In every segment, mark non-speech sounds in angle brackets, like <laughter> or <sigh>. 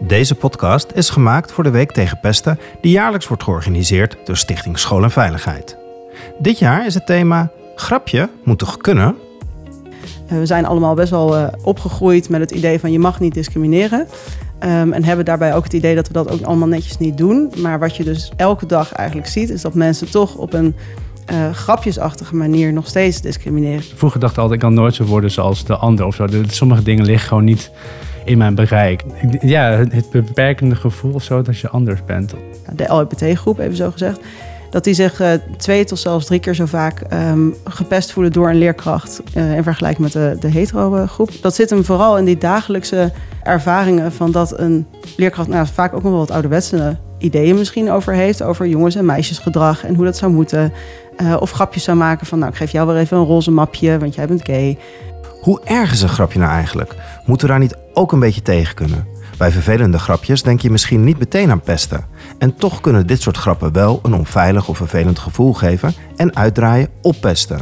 Deze podcast is gemaakt voor de Week tegen Pesten, die jaarlijks wordt georganiseerd door Stichting School en Veiligheid. Dit jaar is het thema Grapje moet toch kunnen? Eh, We zijn allemaal best wel eh, opgegroeid met het idee van je mag niet discrimineren. Ehm, en hebben daarbij ook het idee dat we dat ook allemaal netjes niet doen. Maar wat je dus elke dag eigenlijk ziet, is dat mensen toch op een eh, grapjesachtige manier nog steeds discrimineren. Vroeger dacht ik altijd, ik kan nooit zo worden zoals de ander of zo. De- Sommige dingen liggen gewoon niet in mijn bereik. Ik- Ja, het beperkende gevoel of zo dat je anders bent. De LHBT-groep, even zo gezegd. Dat die zich eh, twee tot zelfs drie keer zo vaak ehm, gepest voelen door een leerkracht. eh, in vergelijking met de, de hetero-groep. Dat zit hem vooral in die dagelijkse ervaringen van dat een leerkracht nou, vaak ook nog wel wat ouderwetse ideeën misschien over heeft. Over jongens- en meisjesgedrag en hoe dat zou moeten. Eh, of grapjes zou maken van, nou, ik geef jou wel even een roze mapje, want jij bent gay. Hoe erg is een grapje nou eigenlijk? Moeten we daar niet ook een beetje tegen kunnen? Bij vervelende grapjes denk je misschien niet meteen aan pesten. En toch kunnen dit soort grappen wel een onveilig of vervelend gevoel geven en uitdraaien op pesten.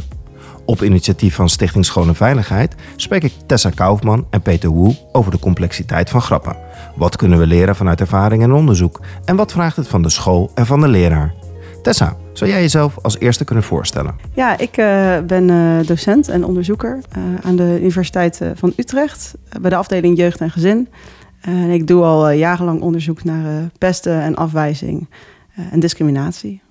Op initiatief van Stichting School en Veiligheid spreek ik Tessa Kaufman en Peter Woe over de complexiteit van grappen. Wat kunnen we leren vanuit ervaring en onderzoek? En wat vraagt het van de school en van de leraar? Tessa, zou jij jezelf als eerste kunnen voorstellen? Ja, ik eh, ben eh, docent en onderzoeker eh, aan de Universiteit van Utrecht bij de afdeling Jeugd en Gezin. en ik doe al jarenlang onderzoek naar pesten en afwijzing en discriminatie.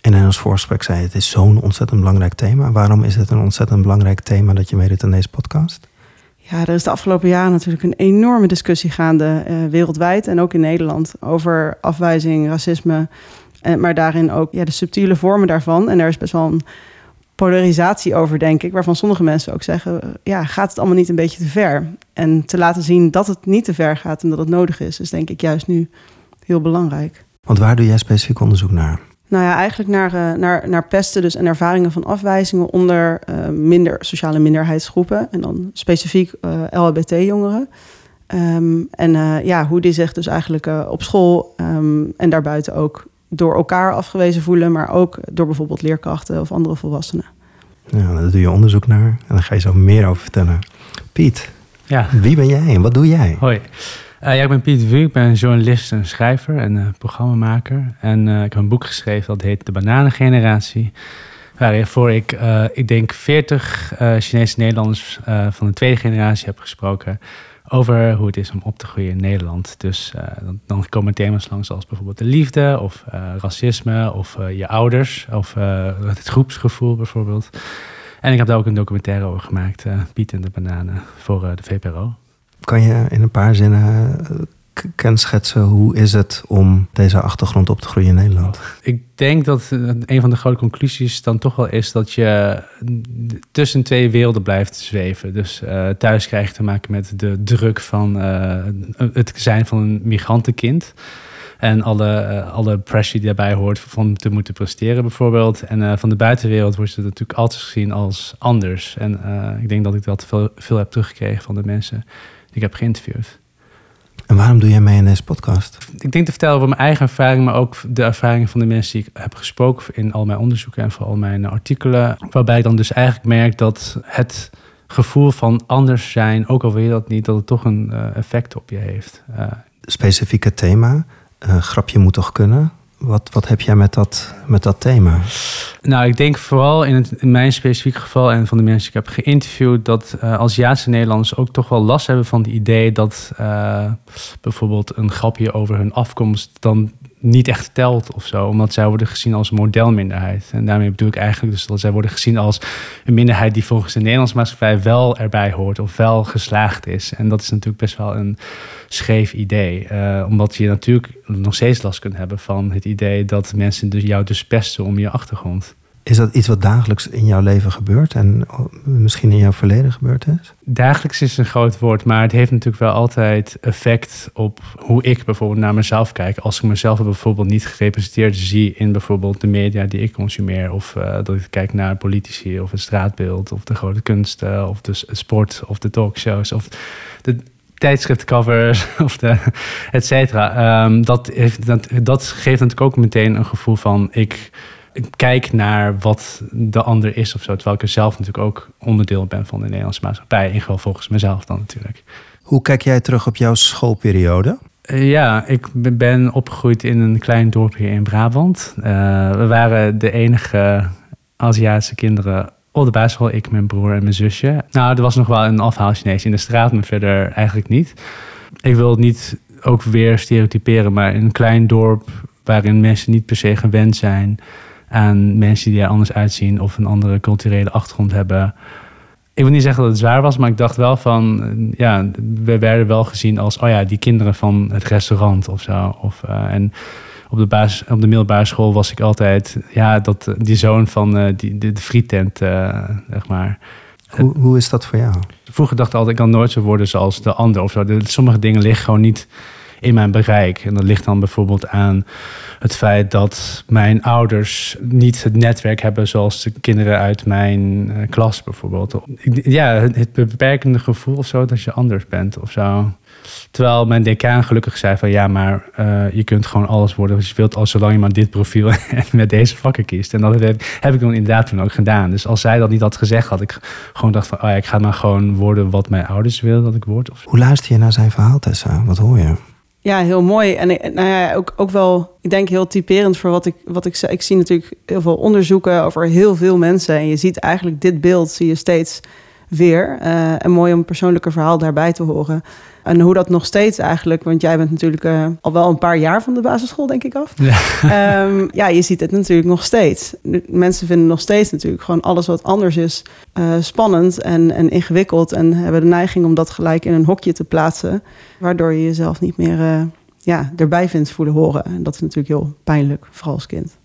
En in ons voorgesprek zei je, het is zo'n ontzettend belangrijk thema. Waarom is het een ontzettend belangrijk thema dat je meedoet aan deze podcast? Ja, er is de afgelopen jaren natuurlijk een enorme discussie gaande wereldwijd en ook in Nederland over afwijzing, racisme. Eh, maar daarin ook ja, de subtiele vormen daarvan. En er is best wel een polarisatie over, denk ik, waarvan sommige mensen ook zeggen: eh, ja, gaat het allemaal niet een beetje te ver? En te laten zien dat het niet te ver gaat en dat het nodig is, is denk ik juist nu heel belangrijk. Want waar doe jij specifiek onderzoek naar? Nou ja, eigenlijk naar, eh, naar, naar pesten dus en ervaringen van afwijzingen onder minder, sociale minderheidsgroepen. En dan specifiek eh, LHBT-jongeren. Ehm, en ja, hoe die zich dus eigenlijk op school ehm, en daarbuiten ook door elkaar afgewezen voelen, maar ook door bijvoorbeeld leerkrachten of andere volwassenen. Ja, daar doe je onderzoek naar en daar ga je zo meer over vertellen. Piet, Ja, wie ben jij en wat doe jij? hoi. Eh, ja, ik ben Piet Wu, ik ben journalist en schrijver en eh, programmamaker. En eh, ik heb een boek geschreven dat heet De Bananengeneratie. Waarvoor ik, eh, ik denk, 40 eh, Chinese Nederlanders eh, van de tweede generatie heb gesproken over hoe het is om op te groeien in Nederland. Dus eh, dan, dan komen thema's langs als bijvoorbeeld de liefde of eh, racisme of eh, je ouders of het groepsgevoel bijvoorbeeld. En ik heb daar ook een documentaire over gemaakt, Piet en de Bananen, voor de VPRO. Kan je in een paar zinnen kenschetsen hoe is het om deze achtergrond op te groeien in Nederland? Ik denk dat eh, een van de grote conclusies dan toch wel is dat je tussen twee werelden blijft zweven. Dus eh, thuis krijg je te maken met de druk van eh, het zijn van een migrantenkind. En alle, alle pressure die daarbij hoort van te moeten presteren bijvoorbeeld. En van de buitenwereld wordt het natuurlijk altijd gezien als anders. En ik denk dat ik dat veel, veel heb teruggekregen van de mensen die ik heb geïnterviewd. En waarom doe jij mee in deze podcast? ik denk te vertellen over mijn eigen ervaring, maar ook de ervaringen van de mensen die ik heb gesproken in al mijn onderzoeken en vooral mijn artikelen. Waarbij ik dan dus eigenlijk merk dat het gevoel van anders zijn, ook al wil je dat niet, dat het toch een eh, effect op je heeft. Eh, Specifieke thema, eh, grapje moet toch kunnen? Wat, wat heb jij met dat, met dat thema? Nou, ik denk vooral in, in mijn specifiek geval en van de mensen die ik heb geïnterviewd, dat eh Aziatische Nederlanders ook toch wel last hebben van het idee dat eh, bijvoorbeeld een grapje over hun afkomst dan niet echt telt of zo, omdat zij worden gezien als een modelminderheid. En daarmee bedoel ik eigenlijk dus dat zij worden gezien als een minderheid die volgens de Nederlandse maatschappij wel erbij hoort of wel geslaagd is. En dat is natuurlijk best wel een scheef idee, eh, omdat je natuurlijk nog steeds last kunt hebben van het idee dat mensen dus jou dus pesten om je achtergrond. Is dat iets wat dagelijks in jouw leven gebeurt en oh, misschien in jouw verleden gebeurd is? Dagelijks is een groot woord, maar het heeft natuurlijk wel altijd effect op hoe ik bijvoorbeeld naar mezelf kijk. Als ik mezelf bijvoorbeeld niet gerepresenteerd zie in bijvoorbeeld de media die ik consumeer, of eh, dat ik kijk naar politici of het straatbeeld, of de grote kunsten, of de sport, of de talkshows, of de tijdschriftcovers, <laughs> of de et cetera. Ehm, dat, heeft, dat, dat geeft natuurlijk ook meteen een gevoel van ik kijk naar wat de ander is of zo. Terwijl ik er zelf natuurlijk ook onderdeel ben van de Nederlandse maatschappij. In geval volgens mezelf dan natuurlijk. Hoe kijk jij terug op jouw schoolperiode? Eh, ja, ik ben opgegroeid in een klein dorpje in Brabant. Uh, we waren de enige Aziatische kinderen op de basisschool. Ik, mijn broer en mijn zusje. Nou, er was nog wel een afhaal Chinees in de straat, maar verder eigenlijk niet. Ik wil het niet ook weer stereotyperen, maar in een klein dorp waarin mensen niet per se gewend zijn aan mensen die er anders uitzien of een andere culturele achtergrond hebben. Ik wil niet zeggen dat het zwaar was, maar ik dacht wel van, ja, we werden wel gezien als, oh ja, die kinderen van het restaurant of zo. Of, uh, en op de, basis, op de middelbare school was ik altijd, ja, dat, die zoon van uh, die, de, de frietent, uh, zeg maar. Hoe, hoe is dat voor jou? Vroeger dacht ik altijd, ik kan nooit zo worden zoals de ander of zo. sommige dingen liggen gewoon niet in mijn bereik. En dat ligt dan bijvoorbeeld aan het feit dat mijn ouders niet het netwerk hebben zoals de kinderen uit mijn uh, klas bijvoorbeeld. Ja, het beperkende gevoel of zo dat je anders bent of zo. Terwijl mijn decaan gelukkig zei van ja, maar uh, je kunt gewoon alles worden wat je wilt als zolang je maar dit profiel <laughs> en met deze vakken kiest. En dat heb, ik dan inderdaad toen ook gedaan. Dus als zij dat niet had gezegd, had ik gewoon dacht van oh ja, ik ga maar gewoon worden wat mijn ouders willen dat ik word. Hoe luister je naar zijn verhaal, Tessa? Wat hoor je? Ja, heel mooi. En nou ja, ook, ook wel, ik denk heel typerend voor wat ik, wat ik Ik zie natuurlijk heel veel onderzoeken over heel veel mensen. En je ziet eigenlijk dit beeld, zie je steeds weer. Uh, en mooi om een persoonlijke verhaal daarbij te horen. En hoe dat nog steeds eigenlijk, want jij bent natuurlijk uh, al wel een paar jaar van de basisschool, denk ik af. Ja, um, <laughs> ja je ziet het natuurlijk nog steeds. Mensen vinden nog steeds natuurlijk gewoon alles wat anders is uh, spannend en, en ingewikkeld. En hebben de neiging om dat gelijk in een hokje te plaatsen, waardoor je jezelf niet meer ja, erbij vindt voelen horen. En dat is natuurlijk heel pijnlijk, vooral als kind.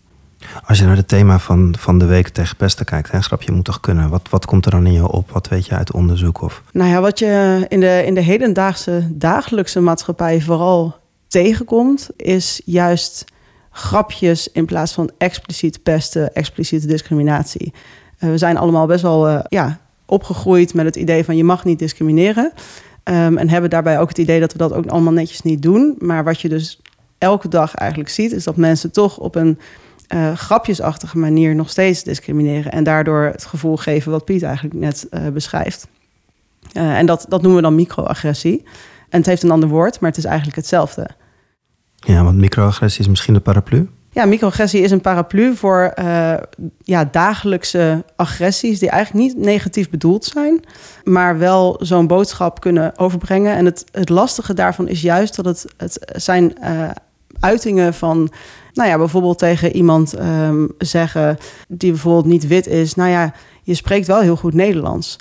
Als je naar het thema van, van de week tegen pesten kijkt, hè, schrap je moet toch kunnen. Wat, wat komt er dan in je op? Wat weet je uit onderzoek? Of? Nou ja, wat je in de, in de hedendaagse dagelijkse maatschappij vooral tegenkomt, is juist grapjes in plaats van expliciet pesten, expliciete discriminatie. Uh, we zijn allemaal best wel uh, ja, opgegroeid met het idee van je mag niet discrimineren. Um, en hebben daarbij ook het idee dat we dat ook allemaal netjes niet doen. Maar wat je dus elke dag eigenlijk ziet, is dat mensen toch op een uh, grapjesachtige manier nog steeds discrimineren. En daardoor het gevoel geven wat Piet eigenlijk net uh, beschrijft. Uh, en dat, dat noemen we dan microagressie. En het heeft een ander woord, maar het is eigenlijk hetzelfde. Ja, want microagressie is misschien de paraplu? Ja, microagressie is een paraplu voor ja, dagelijkse agressies die eigenlijk niet negatief bedoeld zijn, maar wel zo'n boodschap kunnen overbrengen. En het, het lastige daarvan is juist dat het, het zijn uitingen van nou ja, bijvoorbeeld tegen iemand um, zeggen die bijvoorbeeld niet wit is. Nou ja, je spreekt wel heel goed Nederlands.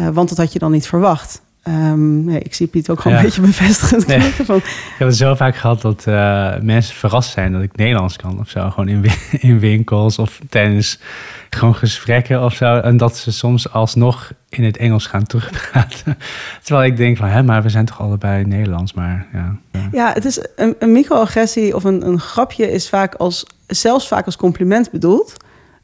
Uh, want dat had je dan niet verwacht. Um, nee, ik zie Piet ook gewoon een beetje bevestigend nee. <laughs> van... Ik heb het zo vaak gehad dat uh, mensen verrast zijn dat ik Nederlands kan of zo. Gewoon in, <laughs> in winkels of tijdens gewoon gesprekken of zo. En dat ze soms alsnog in het Engels gaan terugpraten. <laughs> Terwijl ik denk van, hè, maar we zijn toch allebei Nederlands, maar ja. Ja, het is een, een microagressie of een, een grapje is vaak als, zelfs vaak als compliment bedoeld.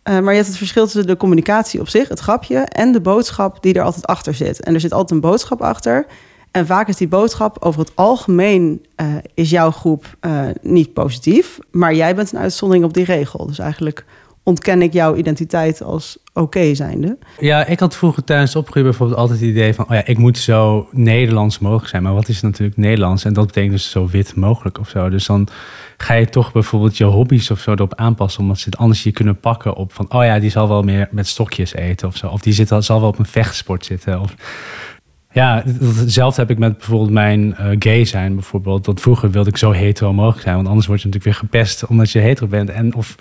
Uh, maar je hebt het verschil tussen de communicatie op zich, het grapje, en de boodschap die er altijd achter zit. En er zit altijd een boodschap achter. En vaak is die boodschap over het algemeen uh, is jouw groep uh, niet positief, maar jij bent een uitzondering op die regel. Dus eigenlijk ontken ik jouw identiteit als oké zijnde. Ja, ik had vroeger tijdens opgroeien bijvoorbeeld altijd het idee van... oh ja, ik moet zo Nederlands mogelijk zijn. Maar wat is natuurlijk Nederlands? En dat betekent dus zo wit mogelijk of zo. Dus dan ga je toch bijvoorbeeld je hobby's of zo erop aanpassen... omdat ze het anders je kunnen pakken op van... oh ja, die zal wel meer met stokjes eten of zo. Of die zit, zal wel op een vechtsport zitten. Of, ja, hetzelfde heb ik met bijvoorbeeld mijn uh, gay zijn bijvoorbeeld. Dat vroeger wilde ik zo hetero mogelijk zijn. Want anders word je natuurlijk weer gepest omdat je hetero bent. En of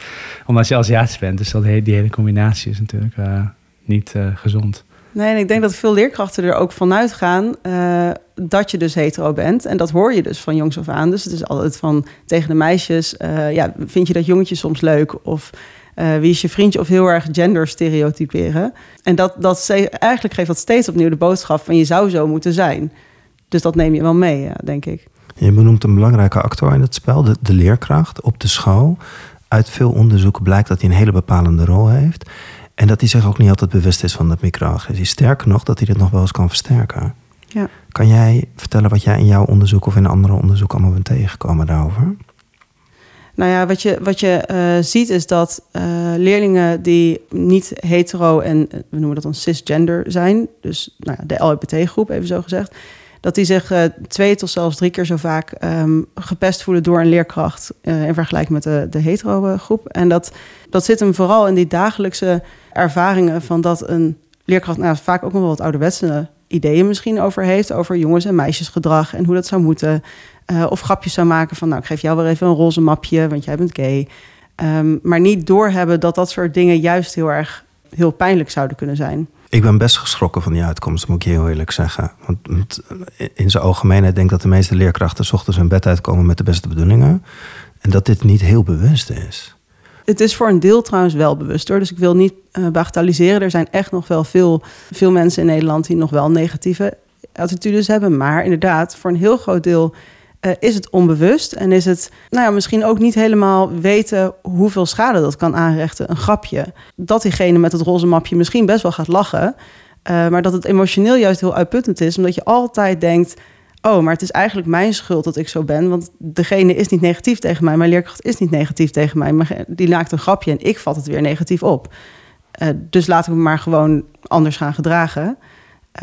omdat je Aziatisch bent. Dus dat, die hele combinatie is natuurlijk uh, niet uh, gezond. Nee, en ik denk dat veel leerkrachten er ook vanuit gaan dat je dus hetero bent. En dat hoor je dus van jongs af aan. Dus het is altijd van tegen de meisjes, ja, vind je dat jongetje soms leuk? Of uh, wie is je vriendje of heel erg gender stereotyperen. En dat, dat eigenlijk geeft dat steeds opnieuw de boodschap van je zou zo moeten zijn. Dus dat neem je wel mee, ja, denk ik. Je benoemt een belangrijke actor in het spel, de, de leerkracht op de school. Uit veel onderzoeken blijkt dat hij een hele bepalende rol heeft. En dat hij zich ook niet altijd bewust is van dat microagressie. Sterker nog, dat hij dit nog wel eens kan versterken. Ja. Kan jij vertellen wat jij in jouw onderzoek of in andere onderzoek allemaal bent tegengekomen daarover? Nou ja, wat je, wat je uh, ziet is dat uh, leerlingen die niet hetero en we noemen dat dan cisgender zijn, dus nou ja, de LHBT-groep even zo gezegd, dat die zich twee tot zelfs drie keer zo vaak um, gepest voelen door een leerkracht in vergelijking met de, de hetero groep. En dat, dat zit hem vooral in die dagelijkse ervaringen van dat een leerkracht nou, vaak ook nog wel wat ouderwetse ideeën misschien over heeft, over jongens- en meisjesgedrag en hoe dat zou moeten. Uh, of grapjes zou maken van, nou, ik geef jou weer even een roze mapje, want jij bent gay. Um, maar niet doorhebben dat dat soort dingen juist heel erg heel pijnlijk zouden kunnen zijn. Ik ben best geschrokken van die uitkomst, moet ik je heel eerlijk zeggen. Want, in zijn algemeenheid denk ik dat de meeste leerkrachten... S ochtends hun bed uitkomen met de beste bedoelingen. En dat dit niet heel bewust is. Het is voor een deel trouwens wel bewust hoor. Dus ik wil niet uh, bagatelliseren. Er zijn echt nog wel veel, veel mensen in Nederland... die nog wel negatieve attitudes hebben. Maar inderdaad, voor een heel groot deel uh, is het onbewust en is het nou ja, misschien ook niet helemaal weten hoeveel schade dat kan aanrichten, een grapje. Dat diegene met het roze mapje misschien best wel gaat lachen, uh, maar dat het emotioneel juist heel uitputtend is, omdat je altijd denkt: oh, maar het is eigenlijk mijn schuld dat ik zo ben, want degene is niet negatief tegen mij, mijn leerkracht is niet negatief tegen mij, maar die maakt een grapje en ik vat het weer negatief op. Uh, dus laat ik me maar gewoon anders gaan gedragen,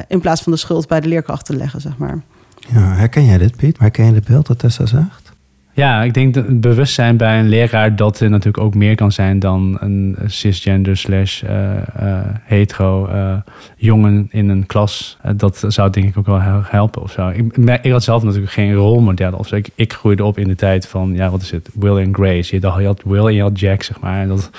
in plaats van de schuld bij de leerkracht te leggen, zeg maar. Ja, herken jij dit, Piet? Herken je dit beeld dat Tessa zegt? Ja, ik denk dat het bewustzijn bij een leraar dat er natuurlijk ook meer kan zijn dan een cisgender slash uh, uh, hetero uh, jongen in een klas. dat zou denk ik ook wel helpen of zo. Ik, ik, had zelf natuurlijk geen rolmodellen of zo. Ik, ik, groeide op in de tijd van, ja, wat is het? Will and Grace. Je, je had Will en je had Jack, zeg maar. En dat,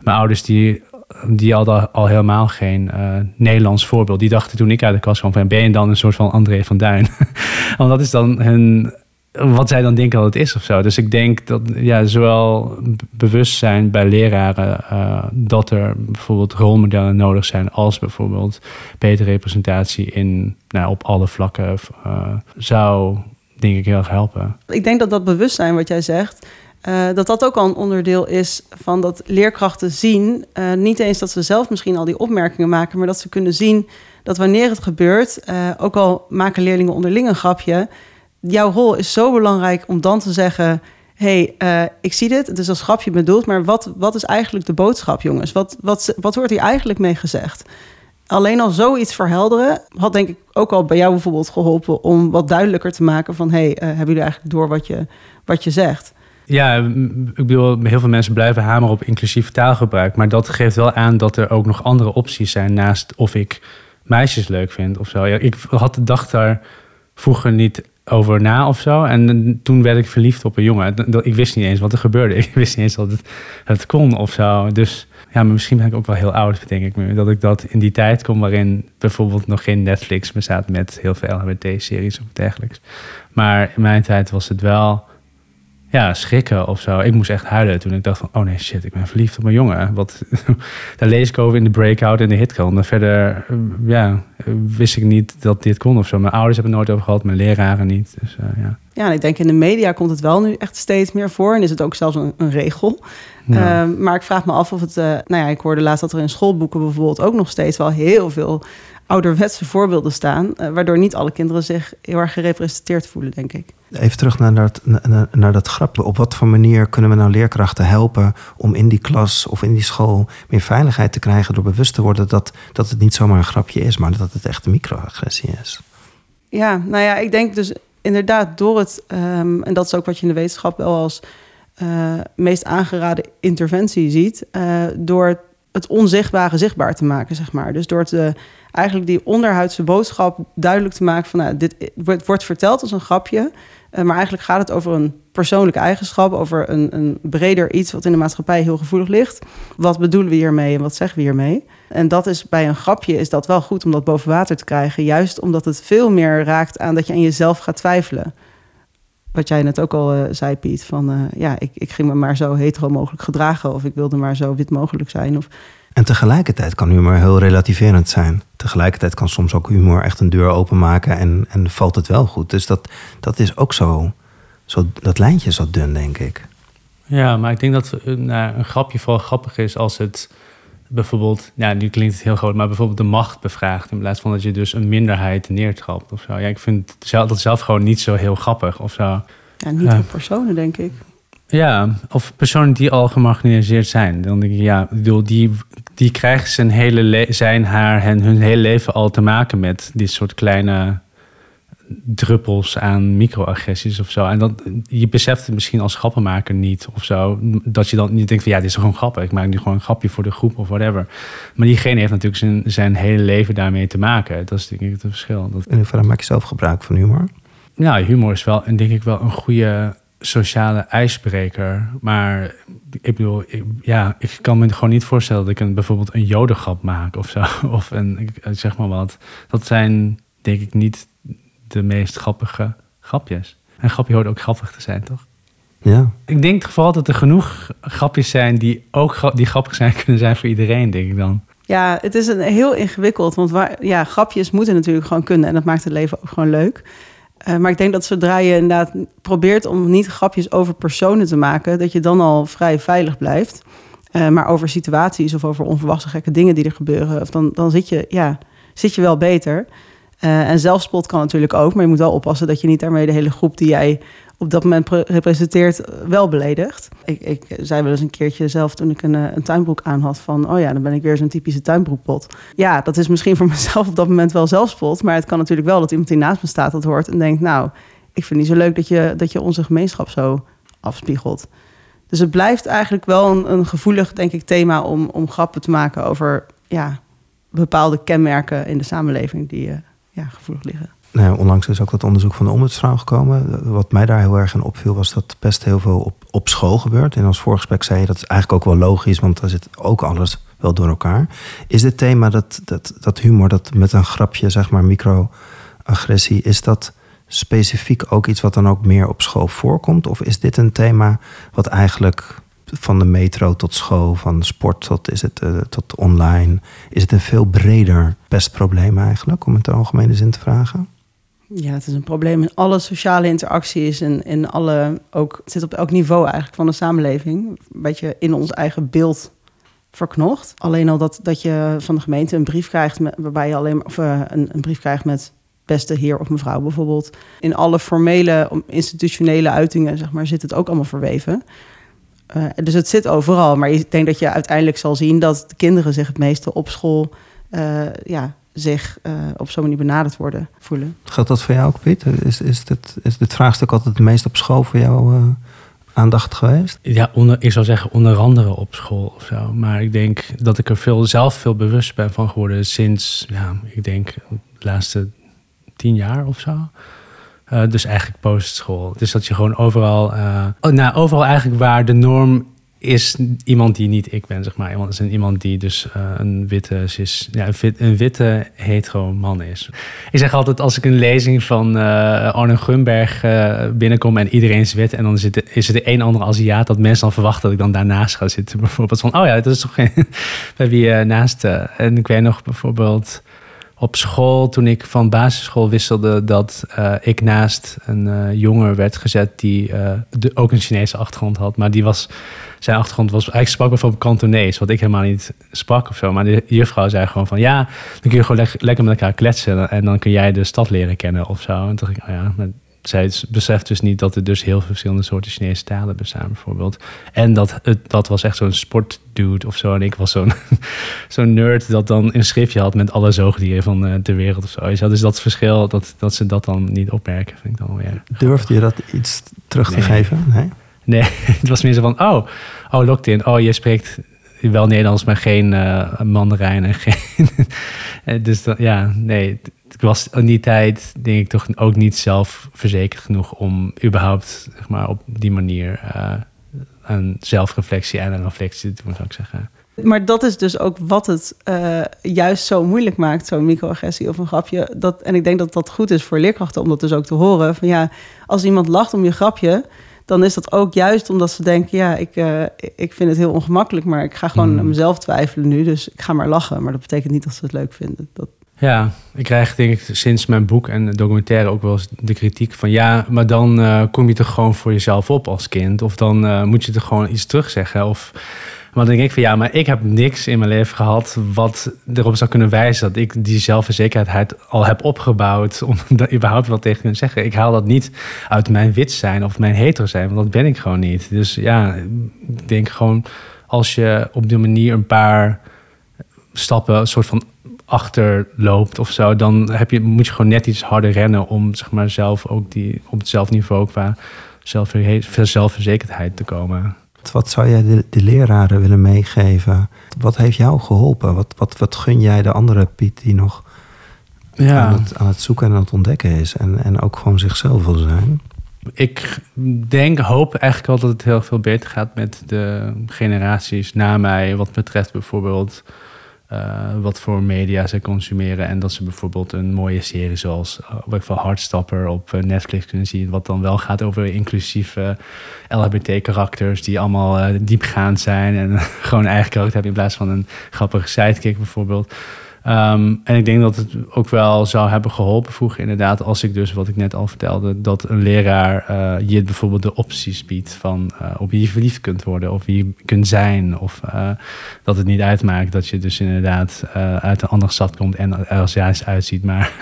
mijn ouders die die hadden al helemaal geen uh, Nederlands voorbeeld. Die dachten toen ik uit de kast kwam van... ben je dan een soort van André van Duin? <laughs> Want dat is dan hun... Wat zij dan denken dat het is of zo. Dus ik denk dat ja, zowel bewustzijn bij leraren... Uh, dat er bijvoorbeeld rolmodellen nodig zijn... als bijvoorbeeld betere representatie in, nou, op alle vlakken... Uh, zou denk ik heel erg helpen. Ik denk dat dat bewustzijn wat jij zegt uh, dat dat ook al een onderdeel is van dat leerkrachten zien. Uh, niet eens dat ze zelf misschien al die opmerkingen maken, maar dat ze kunnen zien dat wanneer het gebeurt, uh, ook al maken leerlingen onderling een grapje, jouw rol is zo belangrijk om dan te zeggen: hey, ik zie dit, het is als grapje bedoeld, maar wat, wat is eigenlijk de boodschap, jongens? Wat, wat, wat wordt hier eigenlijk mee gezegd? Alleen al zoiets verhelderen had denk ik ook al bij jou bijvoorbeeld geholpen om wat duidelijker te maken van: hey, hebben jullie eigenlijk door wat je, wat je zegt? Ja, ik bedoel, heel veel mensen blijven hameren op inclusief taalgebruik. Maar dat geeft wel aan dat er ook nog andere opties zijn naast of ik meisjes leuk vind of zo. Ik had, dacht daar vroeger niet over na of zo. En toen werd ik verliefd op een jongen. Ik wist niet eens wat er gebeurde. <laughs> Ik wist niet eens dat het, het kon of zo. Dus ja, misschien ben ik ook wel heel oud, denk ik. Dat ik dat in die tijd kom waarin bijvoorbeeld nog geen Netflix bestaat met heel veel LHBT-series of dergelijks. Maar in mijn tijd was het wel ja, schrikken of zo. Ik moest echt huilen toen ik dacht van... oh nee, shit, ik ben verliefd op een jongen. Wat, <laughs> daar lees ik over in de breakout in de. Maar verder eh, ja, wist ik niet dat dit kon of zo. Mijn ouders hebben het nooit over gehad, mijn leraren niet. Dus, uh, ja. ja, en ik denk in de media komt het wel nu echt steeds meer voor. En is het ook zelfs een, een regel. Ja. Uh, maar ik vraag me af of het... Uh, nou ja, ik hoorde laatst dat er in schoolboeken bijvoorbeeld... ook nog steeds wel heel veel ouderwetse voorbeelden staan... waardoor niet alle kinderen zich heel erg gerepresenteerd voelen, denk ik. Even terug naar dat, naar, dat grapje. Op wat voor manier kunnen we nou leerkrachten helpen om in die klas of in die school meer veiligheid te krijgen door bewust te worden dat, dat het niet zomaar een grapje is, maar dat het echt een microagressie is? Ja, nou ja, ik denk dus inderdaad door het, um, en dat is ook wat je in de wetenschap wel als uh, meest aangeraden interventie ziet, uh, door het onzichtbare zichtbaar te maken, zeg maar. Dus door te, eigenlijk die onderhuidse boodschap duidelijk te maken van, nou, dit wordt verteld als een grapje, maar eigenlijk gaat het over een persoonlijke eigenschap, over een, een, breder iets wat in de maatschappij heel gevoelig ligt. Wat bedoelen we hiermee en wat zeggen we hiermee? En dat is bij een grapje is dat wel goed om dat boven water te krijgen, juist omdat het veel meer raakt aan dat je aan jezelf gaat twijfelen. Wat jij net ook al uh, zei, Piet, van uh, ja, ik, ik ging me maar zo hetero mogelijk gedragen of ik wilde maar zo wit mogelijk zijn. Of, en tegelijkertijd kan humor heel relativerend zijn. Tegelijkertijd kan soms ook humor echt een deur openmaken en, en valt het wel goed. Dus dat, dat is ook zo, zo, dat lijntje is zo dun, denk ik. Ja, maar ik denk dat nou, een grapje vooral grappig is als het bijvoorbeeld, ja, nu klinkt het heel groot, maar bijvoorbeeld de macht bevraagt in plaats van dat je dus een minderheid neertrapt of zo. Ja, ik vind dat zelf gewoon niet zo heel grappig of zo. Ja, niet voor personen, denk ik. Ja, of personen die al gemarginaliseerd zijn. Dan denk ik, ja, bedoel, die, die krijgen zijn hele zijn, haar en hun hele leven al te maken met dit soort kleine druppels aan microagressies of zo. En dat, je beseft het misschien als grappenmaker niet of zo. Dat je dan niet denkt van ja, dit is gewoon grappig. Ik maak nu gewoon een grapje voor de groep of whatever. Maar diegene heeft natuurlijk zijn, zijn hele leven daarmee te maken. Dat is denk ik het verschil. Dat... In hoeverre maak je zelf gebruik van humor? Ja, humor is wel en denk ik wel een goede sociale ijsbreker. Maar ik bedoel, ja, ik kan me gewoon niet voorstellen dat ik een, bijvoorbeeld een jodengrap maak of zo. <laughs> Of een, zeg maar wat. Dat zijn denk ik niet de meest grappige grapjes. En grapje hoort ook grappig te zijn, toch? Ja. Ik denk vooral dat er genoeg grapjes zijn die ook die grappig zijn <laughs> kunnen zijn voor iedereen, denk ik dan. Ja, het is een heel ingewikkeld, want waar, ja, grapjes moeten natuurlijk gewoon kunnen en dat maakt het leven ook gewoon leuk. Uh, maar ik denk dat zodra je inderdaad probeert om niet grapjes over personen te maken, dat je dan al vrij veilig blijft. Uh, maar over situaties of over onverwachte gekke dingen die er gebeuren, of dan, dan zit, je, ja, zit je wel beter. Uh, en zelfspot kan natuurlijk ook, maar je moet wel oppassen dat je niet daarmee de hele groep die jij op dat moment representeert wel beledigt. Ik, ik zei wel eens een keertje zelf toen ik een, eh, een tuinbroek aan had van... oh ja, dan ben ik weer zo'n typische tuinbroekpot. Ja, dat is misschien voor <laughs> mezelf op dat moment wel zelfspot... maar het kan natuurlijk wel dat iemand die naast me staat dat hoort en denkt... nou, ik vind niet zo leuk dat je, dat je onze gemeenschap zo afspiegelt. Dus het blijft eigenlijk wel een, een gevoelig, denk ik, thema om, om grappen te maken over ja, bepaalde kenmerken in de samenleving die... Uh, ja, gevoelig liggen. Nou, onlangs is ook dat onderzoek van de ombudsvrouw gekomen. Wat mij daar heel erg in opviel was dat best heel veel op, op school gebeurt. En als voorgesprek zei je dat is eigenlijk ook wel logisch, want daar zit ook alles wel door elkaar. Is dit thema, dat, dat, dat humor, dat met een grapje, zeg maar, microagressie, is dat specifiek ook iets wat dan ook meer op school voorkomt? Of is dit een thema wat eigenlijk van de metro tot school, van sport tot, is het, uh, tot online. Is het een veel breder pestprobleem eigenlijk, om het in algemene zin te vragen? Ja, het is een probleem in alle sociale interacties en in alle, ook, het zit op elk niveau eigenlijk van de samenleving. Een beetje in ons eigen beeld verknocht. Alleen al dat, dat je van de gemeente een brief krijgt met, waarbij je alleen of, uh, een, een brief krijgt met beste heer of mevrouw bijvoorbeeld. In alle formele, institutionele uitingen, zeg maar, zit het ook allemaal verweven. Uh, dus het zit overal. Maar ik denk dat je uiteindelijk zal zien dat de kinderen zich het meeste op school uh, ja, zich uh, op zo'n manier benaderd worden voelen. Geldt dat voor jou ook, Piet? Is, is, dit, is dit vraagstuk altijd het meest op school voor jou aandacht geweest? Ja, onder, ik zou zeggen onder andere op school of zo. Maar ik denk dat ik er veel, zelf veel bewust ben van geworden sinds, ja, ik denk de laatste tien jaar of zo. Uh, dus eigenlijk postschool. Dus dat je gewoon overal, uh, oh, nou, overal eigenlijk waar de norm is iemand die niet ik ben, zeg maar. Iemand is een, iemand die dus uh, een witte, cis, ja, een witte hetero man is. Ik zeg altijd als ik een lezing van uh, Arne Gunberg uh, binnenkom en iedereen is wit en dan zit, is er de een andere Aziat, dat mensen dan verwachten dat ik dan daarnaast ga zitten. <laughs> Bijvoorbeeld van, oh ja, dat is toch geen <laughs> bij wie naast. en ik weet nog bijvoorbeeld op school, toen ik van basisschool wisselde, dat uh, ik naast een uh, jongen werd gezet die de, ook een Chinese achtergrond had. Maar die was, zijn achtergrond was, eigenlijk sprak bijvoorbeeld Kantonees, wat ik helemaal niet sprak of zo. Maar de juffrouw zei gewoon van, ja, dan kun je gewoon le lekker met elkaar kletsen en dan kun jij de stad leren kennen of zo. En toen dacht ik, oh ja, zij beseft dus niet dat er dus heel veel verschillende soorten Chinese talen bestaan, bijvoorbeeld. En dat, het, dat was echt zo'n sportdude of zo. En ik was zo'n <laughs> zo'n nerd dat dan een schriftje had met alle zoogdieren van de wereld of zo. Dus dat verschil, dat, dat ze dat dan niet opmerken, vind ik dan weer. Durfde je dat iets terug te geven? Nee. Nee, <laughs> het was meer zo van, oh, oh, in. Oh, je spreekt wel Nederlands, maar geen uh, Mandarijn en geen... <laughs> dus dat, ja, nee, ik was in die tijd, denk ik, toch ook niet zelfverzekerd genoeg om überhaupt zeg maar, op die manier uh, een zelfreflectie en een reflectie te doen, zou ik zeggen. Maar dat is dus ook wat het uh, juist zo moeilijk maakt, zo'n microagressie of een grapje. Dat, en ik denk dat dat goed is voor leerkrachten om dat dus ook te horen. Van ja, als iemand lacht om je grapje, dan is dat ook juist omdat ze denken: ja, ik, uh, ik vind het heel ongemakkelijk, maar ik ga gewoon mm. aan mezelf twijfelen nu. Dus ik ga maar lachen. Maar dat betekent niet dat ze het leuk vinden. Dat, ja, ik krijg denk ik sinds mijn boek en documentaire ook wel eens de kritiek van ja, maar dan uh, kom je toch gewoon voor jezelf op als kind. Of dan uh, moet je er gewoon iets terugzeggen. Of, maar dan denk ik van ja, maar ik heb niks in mijn leven gehad wat erop zou kunnen wijzen dat ik die zelfverzekerdheid al heb opgebouwd om <laughs> überhaupt wat tegen te zeggen. Ik haal dat niet uit mijn wit zijn of mijn hetero zijn, want dat ben ik gewoon niet. Dus ja, ik denk gewoon als je op die manier een paar stappen, een soort van achterloopt of zo, dan heb je, moet je gewoon net iets harder rennen om zeg maar, zelf ook die, op hetzelfde niveau qua zelf, zelfverzekerdheid te komen. Wat zou jij de, de, leraren willen meegeven? Wat heeft jou geholpen? Wat, wat, wat gun jij de andere Piet die nog ja. aan, het, aan het zoeken en aan het ontdekken is en, en ook gewoon zichzelf wil zijn? Ik denk, hoop eigenlijk al dat het heel veel beter gaat met de generaties na mij, wat betreft bijvoorbeeld uh, wat voor media ze consumeren. En dat ze bijvoorbeeld een mooie serie zoals uh, van Hardstopper op uh, Netflix kunnen zien. Wat dan wel gaat over inclusieve LHBT-karakters die allemaal diepgaand zijn. En <laughs> gewoon eigen karakter hebben in plaats van een grappige sidekick bijvoorbeeld. Ehm, en ik denk dat het ook wel zou hebben geholpen vroeger inderdaad, als ik dus wat ik net al vertelde, dat een leraar uh, je bijvoorbeeld de opties biedt van uh, op wie je verliefd kunt worden of wie je kunt zijn. Of uh, dat het niet uitmaakt dat je dus inderdaad uit een andere stad komt en er als juist uitziet, maar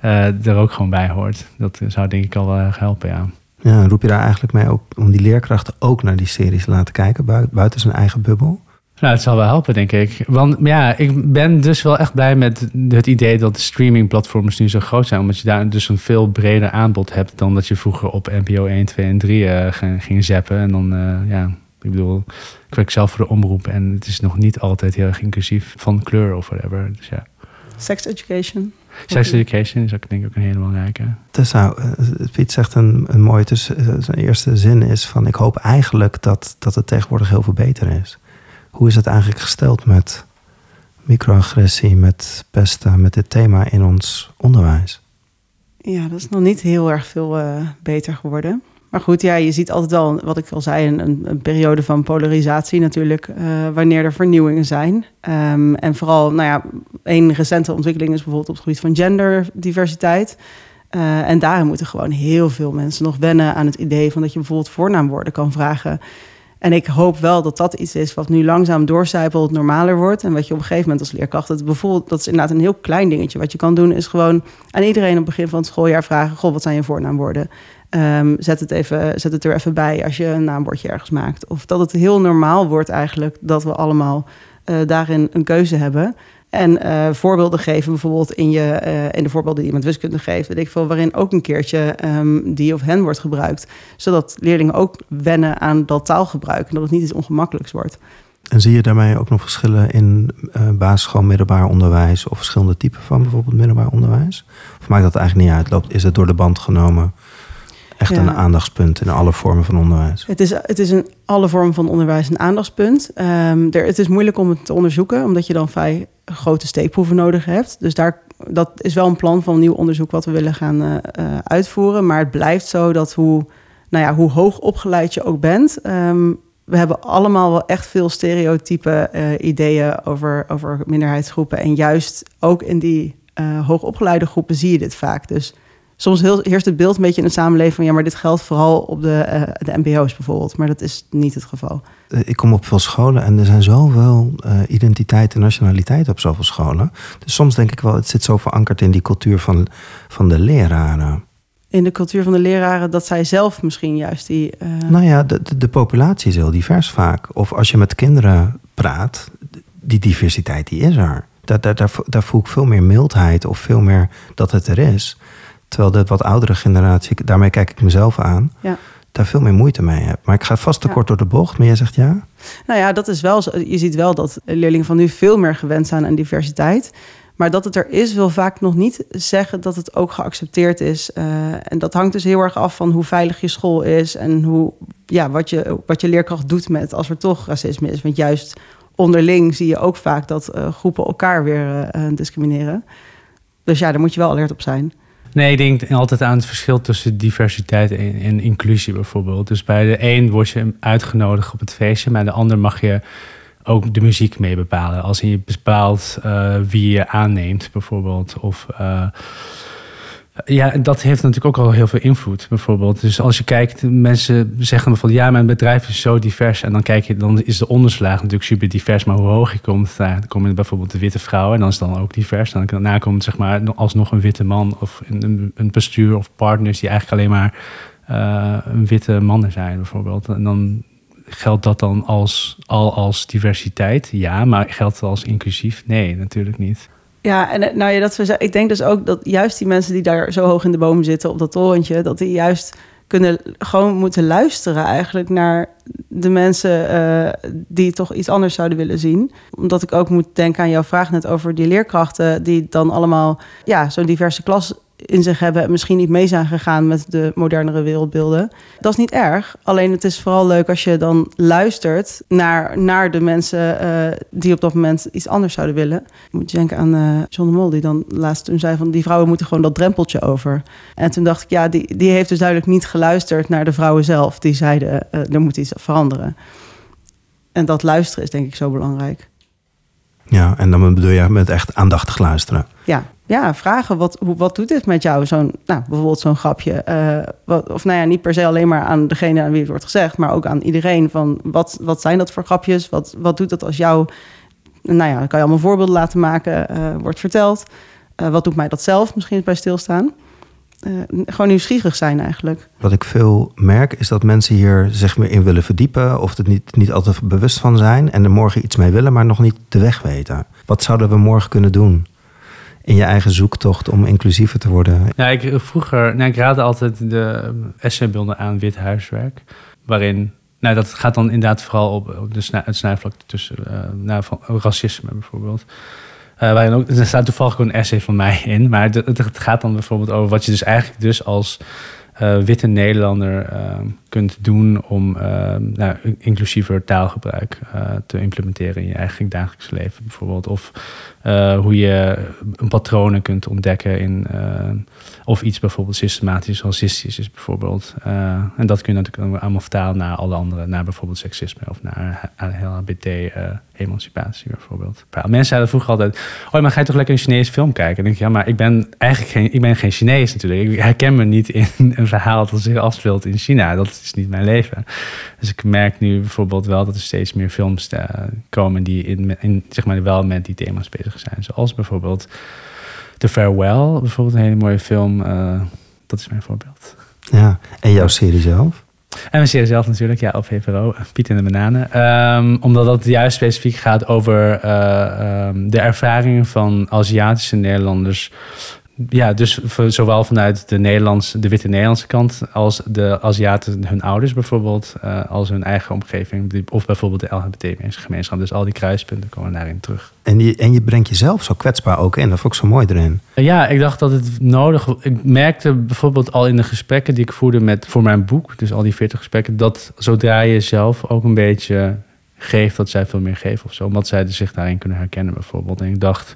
<laughs> er ook gewoon bij hoort. Dat zou denk ik al wel helpen, ja. Ja, roep je daar eigenlijk mee op om die leerkrachten ook naar die series te laten kijken, buiten zijn eigen bubbel? Nou, het zal wel helpen, denk ik. Want ja, ik ben dus wel echt blij met het idee dat de streamingplatforms nu zo groot zijn. Omdat je daar dus een veel breder aanbod hebt dan dat je vroeger op NPO 1, 2 en 3 uh, eh, ging, zappen. En dan, uh, ja, ik bedoel, ik werk zelf voor de omroep en het is nog niet altijd heel erg inclusief van kleur of whatever. Dus ja. Sex education. Sex education is ook denk ik ook een hele belangrijke. Tessa, uh, Piet zegt een, een mooie, dus zijn eerste zin is van ik hoop eigenlijk dat, dat het tegenwoordig heel veel beter is. Hoe is het eigenlijk gesteld met microagressie, met pesten, met dit thema in ons onderwijs? Ja, dat is nog niet heel erg veel uh, beter geworden. Maar goed, ja, je ziet altijd wel, wat ik al zei, een, een periode van polarisatie natuurlijk, uh, wanneer er vernieuwingen zijn. Um, en vooral, nou ja, een recente ontwikkeling is bijvoorbeeld op het gebied van genderdiversiteit. Uh, en daarin moeten gewoon heel veel mensen nog wennen aan het idee van dat je bijvoorbeeld voornaamwoorden kan vragen. En ik hoop wel dat dat iets is wat nu langzaam doorcijpelt, normaler wordt. En wat je op een gegeven moment als leerkracht, dat bijvoorbeeld, dat is inderdaad een heel klein dingetje. Wat je kan doen, is gewoon aan iedereen op het begin van het schooljaar vragen: Goh, wat zijn je voornaamwoorden? Um, zet, het even, zet het er even bij als je een naambordje ergens maakt. Of dat het heel normaal wordt eigenlijk dat we allemaal uh, daarin een keuze hebben. En uh, voorbeelden geven, bijvoorbeeld in, je, uh, in de voorbeelden die met wiskunde geeft, weet ik veel, waarin ook een keertje um, die of hen wordt gebruikt. Zodat leerlingen ook wennen aan dat taalgebruik en dat het niet iets ongemakkelijks wordt. En zie je daarmee ook nog verschillen in uh, basisschool, middelbaar onderwijs of verschillende typen van bijvoorbeeld middelbaar onderwijs? Of maakt dat eigenlijk niet uit? Loopt, is het door de band genomen? Echt ja. een aandachtspunt in alle vormen van onderwijs? Het is, het is in alle vormen van onderwijs een aandachtspunt. Um, er, het is moeilijk om het te onderzoeken, omdat je dan vrij grote steekproeven nodig hebt. Dus daar, dat is wel een plan van nieuw onderzoek wat we willen gaan uh, uh, uitvoeren. Maar het blijft zo dat hoe, nou ja, hoe hoog opgeleid je ook bent... Um, we hebben allemaal wel echt veel stereotype uh, ideeën over, over minderheidsgroepen. En juist ook in die hoogopgeleide groepen zie je dit vaak. Dus soms heel, heerst het beeld een beetje in de samenleving van ja, maar dit geldt vooral op de, uh, de MBO's bijvoorbeeld. Maar dat is niet het geval. Eh, ik kom op veel scholen en er zijn zoveel uh, identiteit en nationaliteit op zoveel scholen. Dus soms denk ik wel, het zit zo verankerd in die cultuur van, van de leraren. In de cultuur van de leraren dat zij zelf misschien juist die. Uh... Nou ja, de, de, de populatie is heel divers vaak. Of als je met kinderen praat, die diversiteit die is er. Daar, daar, daar, daar voel ik veel meer mildheid of veel meer dat het er is. Terwijl de wat oudere generatie, daarmee kijk ik mezelf aan, ja. daar veel meer moeite mee heb. Maar ik ga vast te kort door de bocht, maar jij zegt ja? Nou ja, dat is wel zo. Je ziet wel dat leerlingen van nu veel meer gewend zijn aan diversiteit. Maar dat het er is, wil vaak nog niet zeggen dat het ook geaccepteerd is. Uh, en dat hangt dus heel erg af van hoe veilig je school is en hoe, ja, wat, je, wat je leerkracht doet met als er toch racisme is. Want juist onderling zie je ook vaak dat uh, groepen elkaar weer uh, discrimineren. Dus ja, daar moet je wel alert op zijn. Nee, ik denk altijd aan het verschil tussen diversiteit en, inclusie bijvoorbeeld. Dus bij de een word je uitgenodigd op het feestje, maar de ander mag je ook de muziek mee bepalen. Als je bepaalt uh, wie je aanneemt bijvoorbeeld. Of uh, ja, dat heeft natuurlijk ook al heel veel invloed, bijvoorbeeld. Dus als je kijkt, mensen zeggen van ja, mijn bedrijf is zo divers. En dan kijk je, dan is de onderslaag natuurlijk super divers. Maar hoe hoog je komt, nou, dan komen bijvoorbeeld de witte vrouwen. En dan is dan ook divers. Dan daarna komt zeg maar alsnog een witte man of een, een bestuur of partners die eigenlijk alleen maar uh, een witte mannen zijn, bijvoorbeeld. En dan geldt dat dan als, al als diversiteit? Ja, maar geldt het als inclusief? Nee, natuurlijk niet. Ja, en nou ja, dat we, ik denk dus ook dat juist die mensen die daar zo hoog in de boom zitten op dat torentje, dat die juist kunnen gewoon moeten luisteren eigenlijk naar de mensen uh, die toch iets anders zouden willen zien. Omdat ik ook moet denken aan jouw vraag net over die leerkrachten die dan allemaal ja, zo'n diverse klas in zich hebben en misschien niet mee zijn gegaan met de modernere wereldbeelden. Dat is niet erg. Alleen het is vooral leuk als je dan luistert naar, naar de mensen uh, die op dat moment iets anders zouden willen. Moet je denken aan uh, John de Mol, die dan laatst toen zei van die vrouwen moeten gewoon dat drempeltje over. En toen dacht ik, ja, die, die heeft dus duidelijk niet geluisterd naar de vrouwen zelf. Die zeiden, uh, er moet iets veranderen. En dat luisteren is denk ik zo belangrijk. Ja, en dan bedoel je met echt aandachtig luisteren. Ja, ja, vragen. Wat, hoe, wat doet dit met jou? Zo'n, nou, bijvoorbeeld zo'n grapje. Uh, wat, of nou ja, niet per se alleen maar aan degene aan wie het wordt gezegd, maar ook aan iedereen. Van wat, wat zijn dat voor grapjes? Wat, wat doet dat als jou. Nou ja, dan kan je allemaal voorbeelden laten maken, uh, wordt verteld. Uh, wat doet mij dat zelf? Misschien bij stilstaan. Gewoon nieuwsgierig zijn eigenlijk. Wat ik veel merk is dat mensen hier zich meer in willen verdiepen. Of het niet, niet altijd bewust van zijn. En er morgen iets mee willen, maar nog niet de weg weten. Wat zouden we morgen kunnen doen? in je eigen zoektocht om inclusiever te worden? Ja, ik, vroeger, nou, ik raadde altijd de essaybeelden aan wit huiswerk. Waarin, nou, dat gaat dan inderdaad vooral op, op de snij, het snijvlak tussen, uh, nou, van racisme bijvoorbeeld. Uh, waarin ook, er staat toevallig gewoon een essay van mij <laughs> in. Maar het, het, gaat dan bijvoorbeeld over wat je dus eigenlijk dus als uh, witte Nederlander kunt doen om nou, inclusiever taalgebruik te implementeren in je eigen dagelijks leven bijvoorbeeld. Of uh, hoe je een patronen kunt ontdekken in of iets bijvoorbeeld systematisch racistisch is bijvoorbeeld. En dat kun je natuurlijk allemaal vertalen naar alle andere, naar bijvoorbeeld seksisme of naar LHBT emancipatie bijvoorbeeld. Mensen zeiden vroeger altijd, oh maar ga je toch lekker een Chinese film kijken? En denk ik, ja maar ik ben eigenlijk geen, ik ben geen Chinees natuurlijk. Ik herken me niet in een verhaal dat zich afspeelt in China. Dat is niet mijn leven. Dus ik merk nu bijvoorbeeld wel dat er steeds meer films komen die in, in, zeg maar wel met die thema's bezig zijn. Zoals bijvoorbeeld The Farewell, bijvoorbeeld een hele mooie film. Uh, dat is mijn voorbeeld. Ja, en jouw serie zelf? En mijn serie zelf natuurlijk, ja, op VPRO, Piet en de Bananen. Um, omdat dat juist specifiek gaat over uh, um, de ervaringen van Aziatische Nederlanders ja, dus zowel vanuit de, Nederlandse, de witte Nederlandse kant als de Aziaten, hun ouders bijvoorbeeld, uh, als hun eigen omgeving, of bijvoorbeeld de LGBT-gemeenschap. Dus al die kruispunten komen daarin terug. En je, en je brengt jezelf zo kwetsbaar ook in, dat vond ik zo mooi erin. Ja, ik dacht dat het nodig Ik merkte bijvoorbeeld al in de gesprekken die ik voerde met, voor mijn boek, dus al die 40 gesprekken, dat zodra je zelf ook een beetje geeft, dat zij veel meer geven of zo. Omdat zij zich daarin kunnen herkennen bijvoorbeeld. En ik dacht,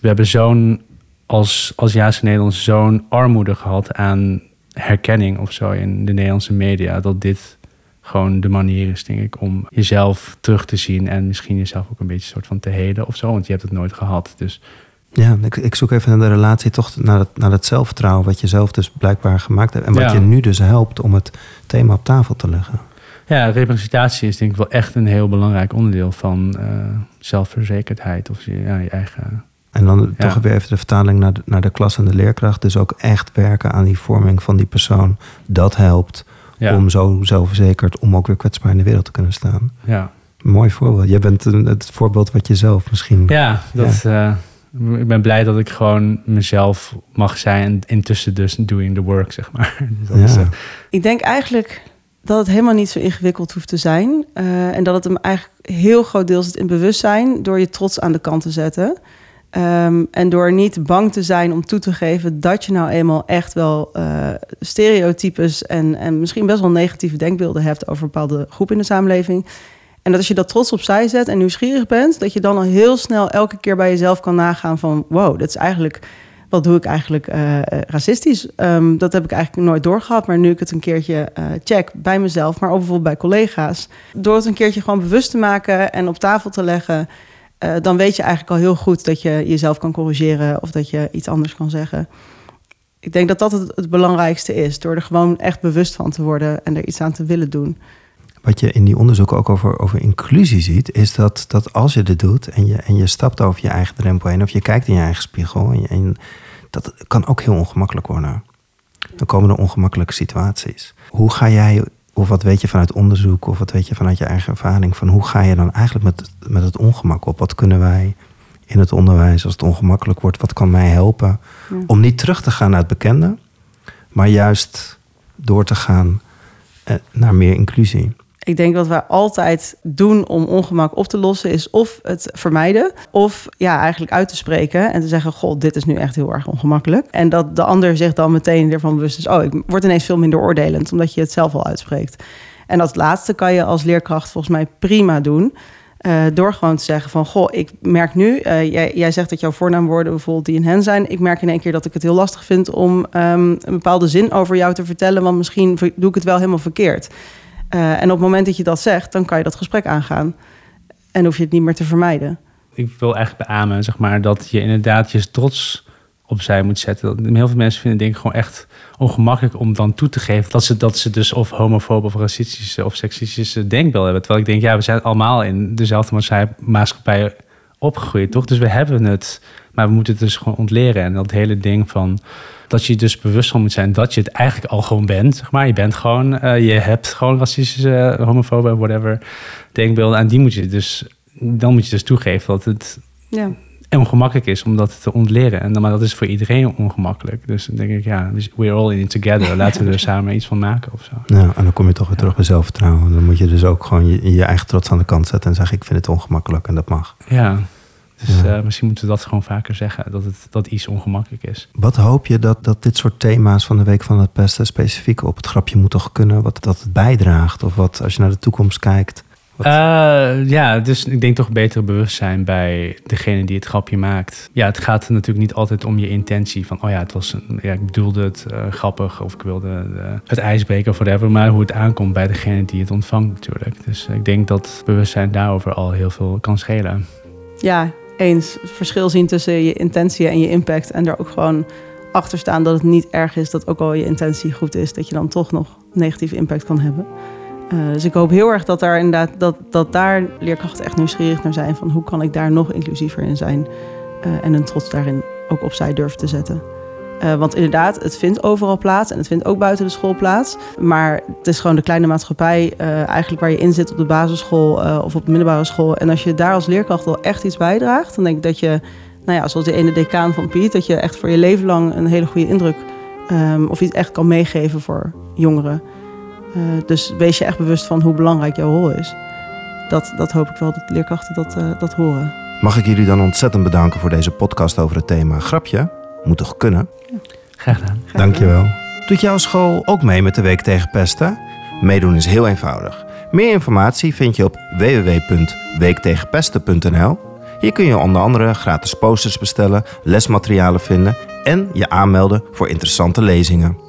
we hebben zo'n als Aziatische Nederlands zo'n armoede gehad aan herkenning of zo in de Nederlandse media. Dat dit gewoon de manier is, denk ik, om jezelf terug te zien en misschien jezelf ook een beetje soort van te heden of zo. Want je hebt het nooit gehad. Dus ja, ik, ik zoek even naar de relatie toch naar het, naar het zelfvertrouwen, wat je zelf dus blijkbaar gemaakt hebt. En wat je nu dus helpt om het thema op tafel te leggen. Ja, representatie is denk ik wel echt een heel belangrijk onderdeel van uh, zelfverzekerdheid of je, ja, je eigen en dan toch weer even de vertaling naar de, naar de klas en de leerkracht. Dus ook echt werken aan die vorming van die persoon. Dat helpt om zo zelfverzekerd, om ook weer kwetsbaar in de wereld te kunnen staan. Ja. Mooi voorbeeld. Jij bent het voorbeeld wat je zelf misschien... Ja, dat, uh, ik ben blij dat ik gewoon mezelf mag zijn. En intussen dus doing the work, zeg maar. <laughs> Dus dat ja. is, uh... Ik denk eigenlijk dat het helemaal niet zo ingewikkeld hoeft te zijn. Uh, en dat het hem eigenlijk heel groot deel zit in bewustzijn... door je trots aan de kant te zetten... Um, en door niet bang te zijn om toe te geven dat je nou eenmaal echt wel uh, stereotypes en, en misschien best wel negatieve denkbeelden hebt over bepaalde groepen in de samenleving. En dat als je dat trots opzij zet en nieuwsgierig bent, dat je dan al heel snel elke keer bij jezelf kan nagaan van wow, dat is eigenlijk, wat doe ik eigenlijk uh, racistisch? Um, dat heb ik eigenlijk nooit doorgehad, maar nu ik het een keertje check bij mezelf, maar ook bijvoorbeeld bij collega's, door het een keertje gewoon bewust te maken en op tafel te leggen. Uh, dan weet je eigenlijk al heel goed dat je jezelf kan corrigeren of dat je iets anders kan zeggen. Ik denk dat dat het, het, belangrijkste is, door er gewoon echt bewust van te worden en er iets aan te willen doen. Wat je in die onderzoeken ook over, over inclusie ziet, is dat, dat als je dit doet en je, en je stapt over je eigen drempel heen of je kijkt in je eigen spiegel, en dat kan ook heel ongemakkelijk worden. Dan komen er ongemakkelijke situaties. Hoe ga jij of wat weet je vanuit onderzoek, of wat weet je vanuit je eigen ervaring, van hoe ga je dan eigenlijk met, met het ongemak op? Wat kunnen wij in het onderwijs als het ongemakkelijk wordt? Wat kan mij helpen Ja. om niet terug te gaan naar het bekende, maar juist door te gaan eh, naar meer inclusie? Ik denk wat wij altijd doen om ongemak op te lossen, is of het vermijden, of ja, eigenlijk uit te spreken en te zeggen: God, dit is nu echt heel erg ongemakkelijk. En dat de ander zich dan meteen ervan bewust is: Oh, ik word ineens veel minder oordelend, omdat je het zelf al uitspreekt. En dat laatste kan je als leerkracht volgens mij prima doen. eh, door gewoon te zeggen van, goh, ik merk nu, eh, jij, zegt dat jouw voornaamwoorden bijvoorbeeld die in hen zijn. Ik merk in één keer dat ik het heel lastig vind om ehm, een bepaalde zin over jou te vertellen, want misschien doe ik het wel helemaal verkeerd. Eh, en op het moment dat je dat zegt, dan kan je dat gesprek aangaan. En hoef je het niet meer te vermijden. Ik wil eigenlijk beamen, zeg maar, dat je inderdaad je trots opzij moet zetten. Heel veel mensen vinden denk gewoon echt ongemakkelijk om dan toe te geven dat ze, dat ze dus of homofobe of racistische of seksistische denkbeelden hebben. Terwijl ik denk, ja, we zijn allemaal in dezelfde maatschappij opgegroeid, toch? Dus we hebben het, maar we moeten het dus gewoon ontleren. En dat hele ding van dat je dus bewust van moet zijn dat je het eigenlijk al gewoon bent, zeg maar. Je bent gewoon, eh, je hebt gewoon racistische, homofobe, whatever denkbeelden. En die moet je dus, dan moet je dus toegeven dat het Ja. ongemakkelijk is om dat te ontleren. En maar dat is voor iedereen ongemakkelijk. Dus dan denk ik, ja, we're all in it together. <laughs> Laten we er samen iets van maken of zo. Ja, en dan kom je toch weer terug bij zelfvertrouwen. Dan moet je dus ook gewoon je, je eigen trots aan de kant zetten en zeggen: Ik vind het ongemakkelijk en dat mag. Ja, dus Ja. eh, misschien moeten we dat gewoon vaker zeggen. Dat, het, dat iets ongemakkelijk is. Wat hoop je dat, dat dit soort thema's van de Week van het Pesten specifiek op het grapje moet toch kunnen? Wat dat het bijdraagt? Of wat als je naar de toekomst kijkt? Wat- Eh, ja, dus ik denk toch beter bewustzijn bij degene die het grapje maakt. Ja, het gaat natuurlijk niet altijd om je intentie van, oh ja, het was een, ja, ik bedoelde het eh, grappig of ik wilde eh, het ijsbreken of whatever, maar hoe het aankomt bij degene die het ontvangt natuurlijk. Dus ik denk dat bewustzijn daarover al heel veel kan schelen. Ja, eens. Verschil zien tussen je intentie en je impact. En er ook gewoon achter staan dat het niet erg is dat ook al je intentie goed is, dat je dan toch nog negatieve impact kan hebben. Eh, dus ik hoop heel erg dat daar inderdaad dat, dat daar leerkrachten echt nieuwsgierig naar zijn van hoe kan ik daar nog inclusiever in zijn eh, en hun trots daarin ook opzij durven te zetten. Eh, want inderdaad, het vindt overal plaats en het vindt ook buiten de school plaats. Maar het is gewoon de kleine maatschappij eh, eigenlijk waar je in zit op de basisschool eh, of op de middelbare school. En als je daar als leerkracht wel echt iets bijdraagt, dan denk ik dat je, nou ja, zoals de ene decaan van Piet, dat je echt voor je leven lang een hele goede indruk ehm, of iets echt kan meegeven voor jongeren. Dus wees je echt bewust van hoe belangrijk jouw rol is. Dat, dat hoop ik wel dat leerkrachten dat, dat horen. Mag ik jullie dan ontzettend bedanken voor deze podcast over het thema grapje? Moet toch kunnen? Graag gedaan. Dankjewel. Doet jouw school ook mee met de Week tegen Pesten? Meedoen is heel eenvoudig. Meer informatie vind je op www.weektegenpesten.nl. Hier kun je onder andere gratis posters bestellen, lesmaterialen vinden en je aanmelden voor interessante lezingen.